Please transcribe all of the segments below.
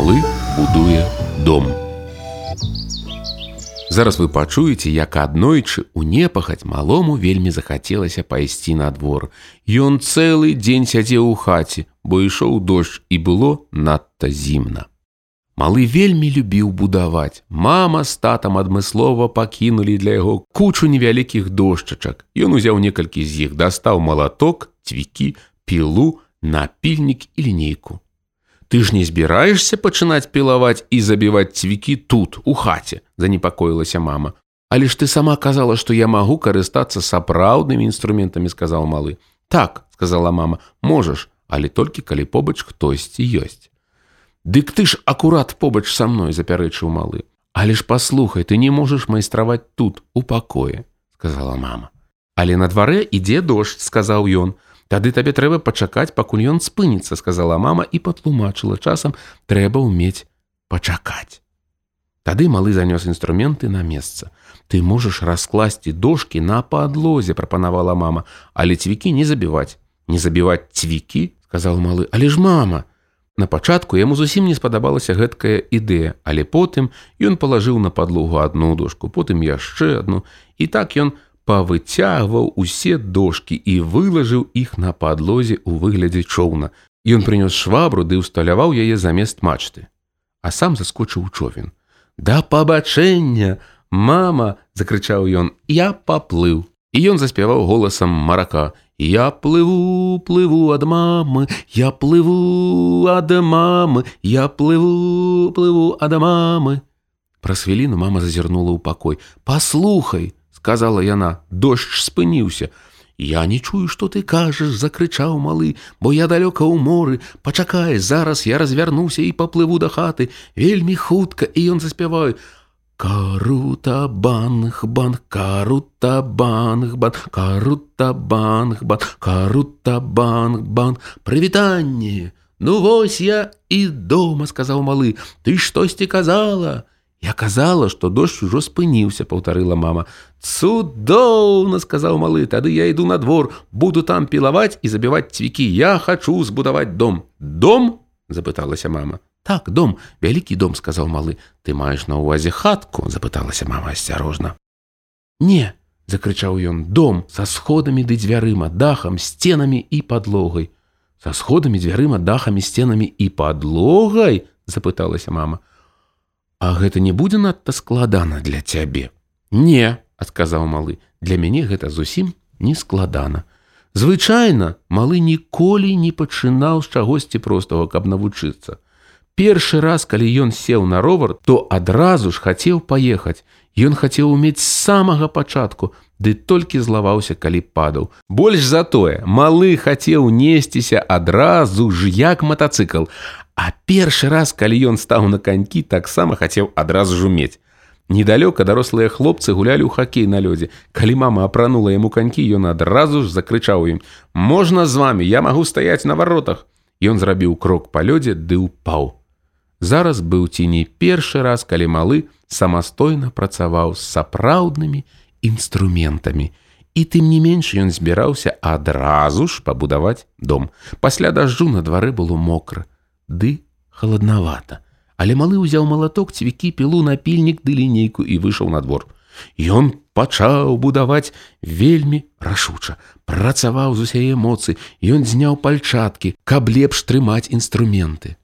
Малы будуе дом. Зараз вы пачуеце, як аднойчы у непахаць малому вельмі захацелася пайсці на двор. Ён цэлы дзень сядзеў у хаце, бо ішоў дождж і было надта зімна. Малы вельмі любіў будаваць. Мама з татам адмыслова пакінулі для яго кучу невялікіх дошчачак. Ён узяў некалькі з іх, дастаў малаток, цвікі, пілу, напільнік і лінейку. Ты ж не збіраешься пачынаць пілаваць і забіваць цвікі тут у хаце занепакоілася мама. Але ж ты сама казала что я магу карыстацца сапраўднымі інструментамі сказал малы. Так сказала мама можаш але толькі калі побач хтосьці ёсць. Дык ты ж акурат побач са мной запярэчыў малы. Але ж паслухай ты не можаш майстраваць тут у пакоі сказала мама. Але на дварэ ідзе дождж сказаў ён Тады табе трэба пачакаць, пакуль ён спыніцца, сказала мама і патлумачыла часам трэба ўмець пачакаць. Тады малы занёс інструменты на месца. Ты можаш раскласці дошки на падлозе, прапанавала мама, але цвікі не забіваць. Не забіваць цвікі, сказал малы, але ж мама. На пачатку яму зусім не спадабалася гэткая ідэя, але потым ён палажыў на падлогу одну дошку, потым яшчэ одну. І так ён павыцягваў усе дошки і вылажыў іх на падлозе ў выглядзе чоўна. Ён прынёс швабру ды ўсталяваў яе замест мачты. А сам заскочыў човен. Да пабачэння, мама закрычаў ён, я паплыў. І ён заспяваў голасам марака: Я плыву, плыву ад мамы, я плыву ад мамы, я плыву, плыву ад мамы. Праз хвіліну мама зазірнула ў пакой. Паслухай, сказала яна дождж спыніўся. Я не чую что ты кажаш закрычаў малы бо я далёка ў моры. Пачакай зараз я развярнуся і паплыву да хаты. Вельмі хутка і ён заспяваю карута банх бан карута банх бан карута банх бан карута банх бан прывітанне! Ну вось я і дома сказаў малы. Ты штосьці казала Я казала, што дождж ужо спыніўся, паўтарыла мама. Цудоўна, сказаў малы, тады я іду на двор, буду там пілаваць і забіваць цвікі. Я хачу збудаваць дом. Дом? запыталася мама. Так, дом, вялікі дом, сказаў малы. Ты маеш на ўвазе хатку, запыталася мама асцярожна. Не, закрычаў ён, дом са сходамі ды дзвярыма, дахам, сценамі і подлогай. Са сходамі дзвярыма, дахамі, сценамі і подлогай, запыталася мама. А гэта не будзе надта складана для цябе. Не, адказаў малы, для мяне гэта зусім не складана. Звычайна малы ніколі не пачынаў з чагосьці простага, каб навучыцца. Першы раз, калі ён сеў на ровар, то адразу ж хацеў паехаць. Ён хацеў умець з самага пачатку, ды толькі злаваўся, калі падаў. Больш за тое, малы хацеў несціся адразу ж як матацыкл, А першы раз, калі ён стаў на канькі, таксама хацеў адразу ж умець. Недалёка дарослыя хлопцы гулялі ў хакей на лёдзе. Калі мама апранула яму канькі, ён адразу ж закрычаў ім: « Можна з вами, я магу стаяць на варотах. Ён зрабіў крок па лёдзе ды ўпаў. Зараз быў ці не першы раз, калі малы самастойна працаваў з сапраўднымі інструментамі. І тым не менш ён збіраўся адразу ж пабудаваць дом. Пасля дажджу на двары было мокра ды халаднавата. Але малы ўзяў малаток цвікі пілу напільнік ды лінейку і выйшаў на двор. Ён пачаў будаваць вельмі рашуча, працаваў з усе эмоцыі, ён зняў пальчаткі, каб лепш трымаць інструменты.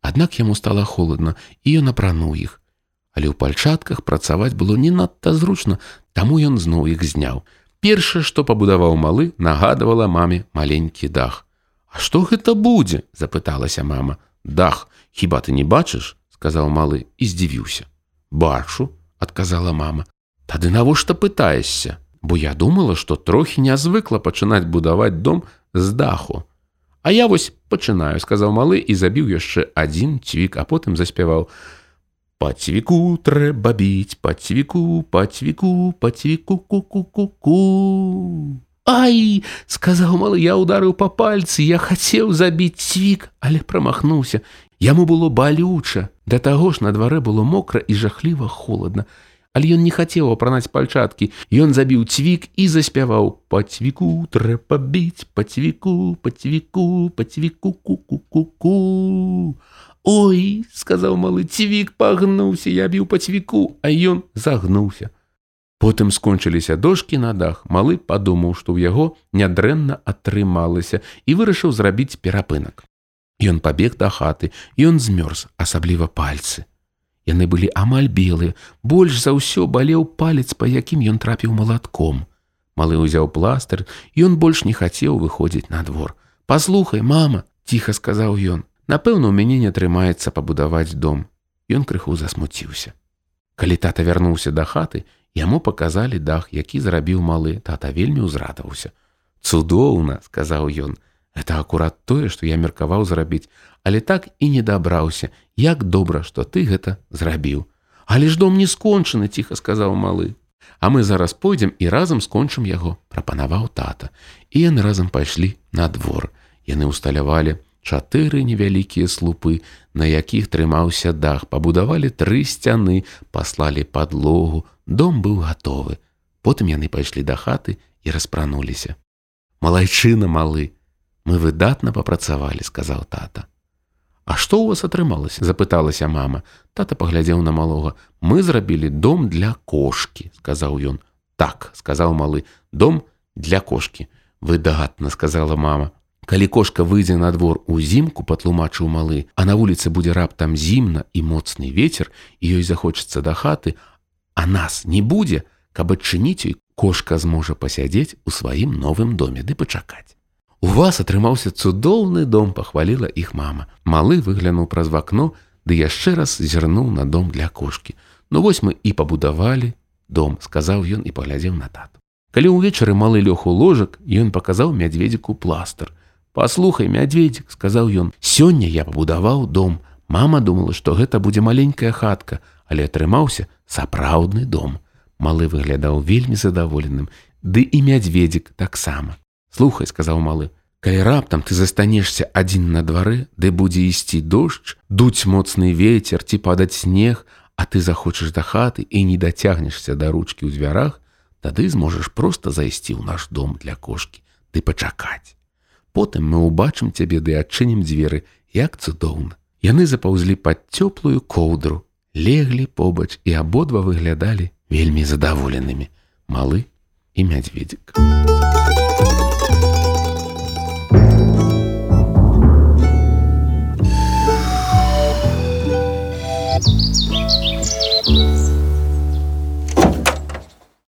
Аднак яму стала холодна і ён апрануў іх. Але ў пальчатках працаваць было не надта зручна, таму ён зноў іх зняў. Першае, што пабудаваў малы, нагадывала маме маленькі дах. А што гэта будзе? — запыталася мама. Дах, хіба ты не бачыш? — сказаў малы і здзівіўся. Бачу, — адказала мама. Тады навошта пытаешся, Бо я думала, што трохі нязвыкла пачынаць будаваць дом з даху. А я вось пачынаю, сказаў малы і забіў яшчэ адзін цвік, а потым заспяваў: Па цвіку трэба біць, па цвіку, па цвіку, па цвіку ку-ку-ку-ку. Ай, сказаў малы, я ударыў па пальцы, я хацеў забіць цвік, але прамахнуўся. Яму было балюча. Да таго ж на дварэ было мокра і жахліва холодна. Але ён не хацеў апранаць пальчаткі. Ён забіў цвік і заспяваў: па цвіку трэба біць, па цвіку, па цвіку, па цвіку ку-ку-ку-ку. Ой, сказаў малы цівік пагнуўся, я біў па цвіку, а ён загнуўся. Потым скончыліся дошкі на дах. Малы падумаў, што ў яго нядрэнна атрымалася і вырашыў зрабіць перапынак. Ён пабег да хаты, ён змёрз, асабліва пальцы. Яны былі амаль белыя, больш за ўсё балеў палец, па якім ён трапіў малатком. Малы ўзяў пластыр, ён больш не хацеў выходзіць на двор. Паслухай, мама, ціха сказаў ён. Напэўна, у мяне не атрымаецца пабудаваць дом. Ён крыху засмуціўся. Калі тата вярнуўся да хаты, Яму паказалі дах, які зрабіў малы, тата вельмі ўзрадаваўся. Цудоўна, сказаў ён, это акурат тое, што я меркаваў зрабіць, але так і не дабраўся, як добра, што ты гэта зрабіў. Але ж дом не скончаны, ціха сказаў малы. А мы зараз пойдзем і разам скончым яго, прапанаваў тата. І яны разам пайшлі на двор. Яны ўсталявалі, чатыры невялікія слупы, на якіх трымаўся дах, пабудавалі тры сцяны, паслалі падлогу, дом быў гатовы. Потым яны пайшлі да хаты і распрануліся. Малайчына малы, мы выдатна папрацавалі, сказаў тата. А што ў вас атрымалася? запыталася мама. Тата паглядзеў на малога. Мы зрабілі дом для кошки, сказаў ён. Так, сказаў малы, дом для кошки. Выдатна, сказала мама. Калі кошка выйдзе на двор узімку патлумачыў малы, а на вуліцы будзе раптам зімна і моцны ветер, і ёй захочацца да хаты, а нас не будзе, каб адчыніць ёй кошка зможа пасядзець у сваім новым доме ды пачакаць. У вас атрымаўся цудоўны дом, пахваліла іх мама. Малы выглянуў праз вакно, ды яшчэ раз зірнуў на дом для кошкі. Ну вось мы і пабудавалі дом, сказаў ён і паглядзеў на тату. Калі ўвечары малы лёг у ложак, ён паказаў мядзведзіку пластыр. Паслухай, мядзведзік, сказаў ён. Сёння я пабудаваў дом. Мама думала, што гэта будзе маленькая хатка, але атрымаўся сапраўдны дом. Малы выглядаў вельмі задаволеным, ды і мядзведзік таксама. Слухай, сказаў малы, калі раптам ты застанешся адзін на двары, ды будзе ісці дождж, дуць моцны ветер ці падаць снег, а ты захочаш да хаты і не дацягнешся да ручкі ў дзвярах, тады зможаш проста зайсці ў наш дом для кошкі, ты пачакаць. Потым мы ўбачым цябе ды адчынім дзверы, як цудоўна. Яны запаўзлі пад цёплую коўдру, леглі побач і абодва выглядалі вельмі задаволенымі, малы і мядзведзік.